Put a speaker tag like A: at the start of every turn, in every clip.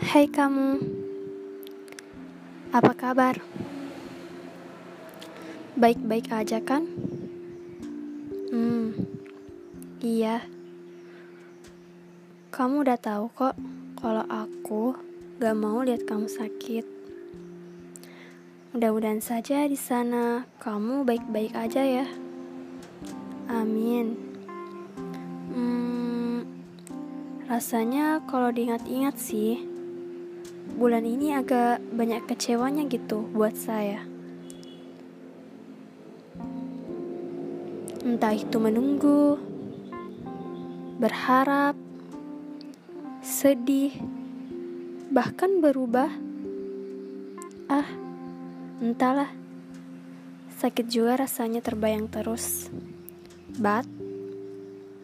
A: Hai kamu, apa kabar? Baik-baik aja kan? Hmm, iya. Kamu udah tahu kok kalau aku gak mau lihat kamu sakit. Mudah-mudahan saja di sana kamu baik-baik aja ya. Amin. Hmm, rasanya kalau diingat-ingat sih bulan ini agak banyak kecewanya gitu buat saya. Entah itu menunggu, berharap, sedih, bahkan berubah. Ah, entahlah. Sakit juga rasanya terbayang terus. But,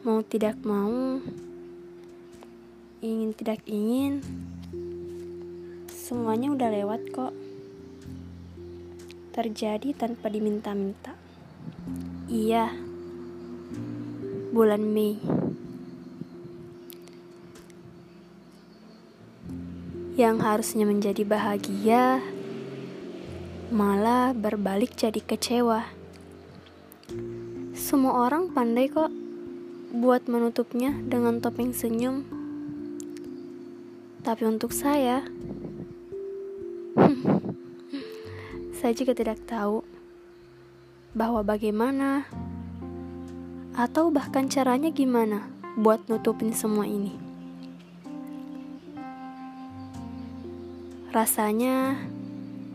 A: mau tidak mau, ingin tidak ingin, Semuanya udah lewat kok. Terjadi tanpa diminta-minta. Iya. Bulan Mei. Yang harusnya menjadi bahagia malah berbalik jadi kecewa. Semua orang pandai kok buat menutupnya dengan topeng senyum. Tapi untuk saya, saya juga tidak tahu bahwa bagaimana atau bahkan caranya gimana buat nutupin semua ini. Rasanya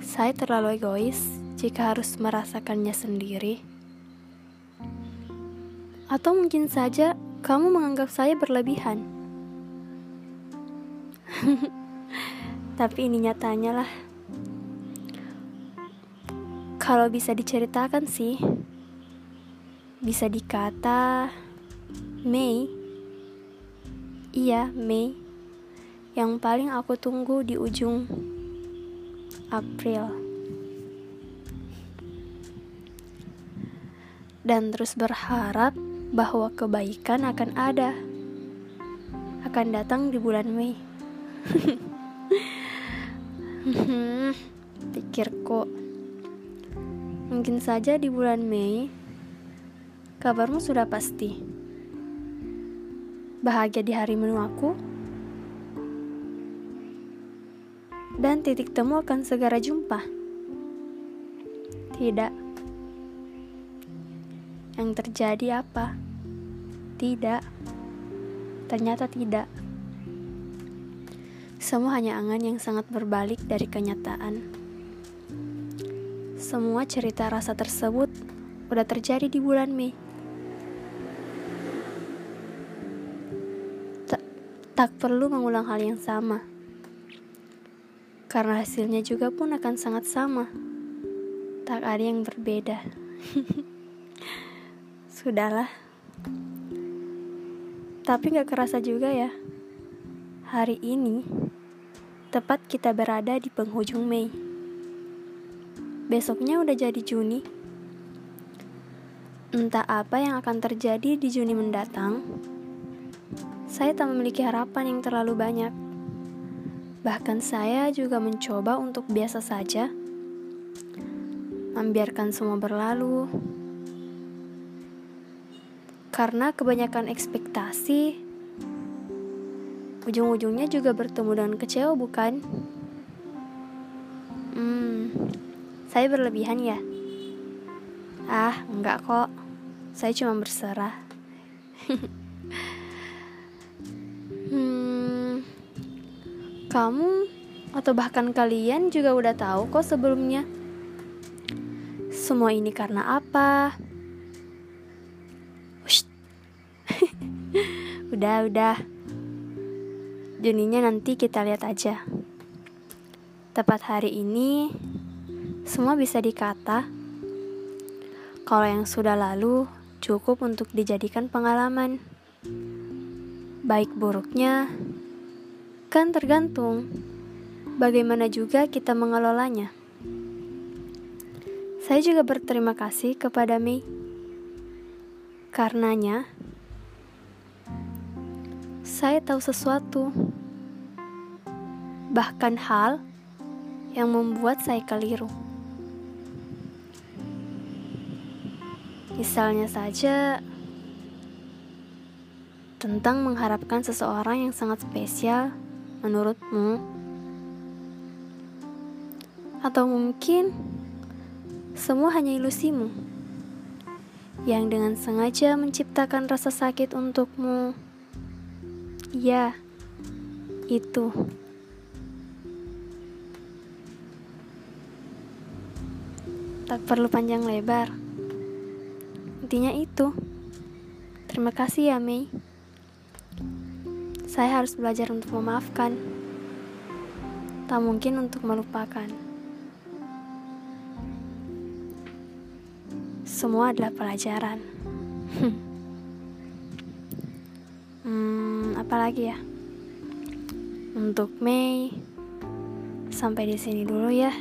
A: saya terlalu egois jika harus merasakannya sendiri. Atau mungkin saja kamu menganggap saya berlebihan. Tapi ini nyatanya lah. Kalau bisa diceritakan sih, bisa dikata Mei. Iya, Mei. Yang paling aku tunggu di ujung April. Dan terus berharap bahwa kebaikan akan ada. Akan datang di bulan Mei. Pikirku Mungkin saja di bulan Mei, kabarmu sudah pasti. Bahagia di hari menu aku, dan titik temu akan segera jumpa. Tidak. Yang terjadi apa? Tidak. Ternyata tidak. Semua hanya angan yang sangat berbalik dari kenyataan. Semua cerita rasa tersebut udah terjadi di bulan Mei. Tak, tak perlu mengulang hal yang sama. Karena hasilnya juga pun akan sangat sama. Tak ada yang berbeda. Sudahlah. Tapi gak kerasa juga ya. Hari ini, tepat kita berada di penghujung Mei. Besoknya udah jadi Juni. Entah apa yang akan terjadi di Juni mendatang, saya tak memiliki harapan yang terlalu banyak. Bahkan saya juga mencoba untuk biasa saja, membiarkan semua berlalu. Karena kebanyakan ekspektasi, ujung-ujungnya juga bertemu dengan kecewa, bukan? Hmm, saya berlebihan ya? Ah, enggak kok. Saya cuma berserah. hmm, kamu atau bahkan kalian juga udah tahu kok sebelumnya. Semua ini karena apa? udah, udah. Juninya nanti kita lihat aja. Tepat hari ini, semua bisa dikata kalau yang sudah lalu cukup untuk dijadikan pengalaman. Baik buruknya kan tergantung bagaimana juga kita mengelolanya. Saya juga berterima kasih kepada Mei. Karenanya, saya tahu sesuatu bahkan hal yang membuat saya keliru. Misalnya saja tentang mengharapkan seseorang yang sangat spesial menurutmu, atau mungkin semua hanya ilusimu yang dengan sengaja menciptakan rasa sakit untukmu. Ya, itu. Tak perlu panjang lebar. Intinya itu. Terima kasih ya, Mei. Saya harus belajar untuk memaafkan. Tak mungkin untuk melupakan. Semua adalah pelajaran. hmm, apalagi ya? Untuk Mei, sampai di sini dulu ya.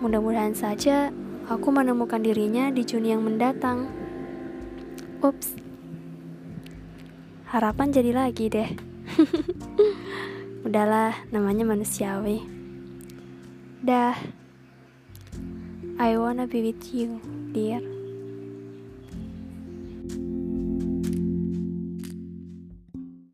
A: Mudah-mudahan saja aku menemukan dirinya di Juni yang mendatang. Ups, harapan jadi lagi deh. Udahlah, namanya manusiawi. Dah, I wanna be with you, dear.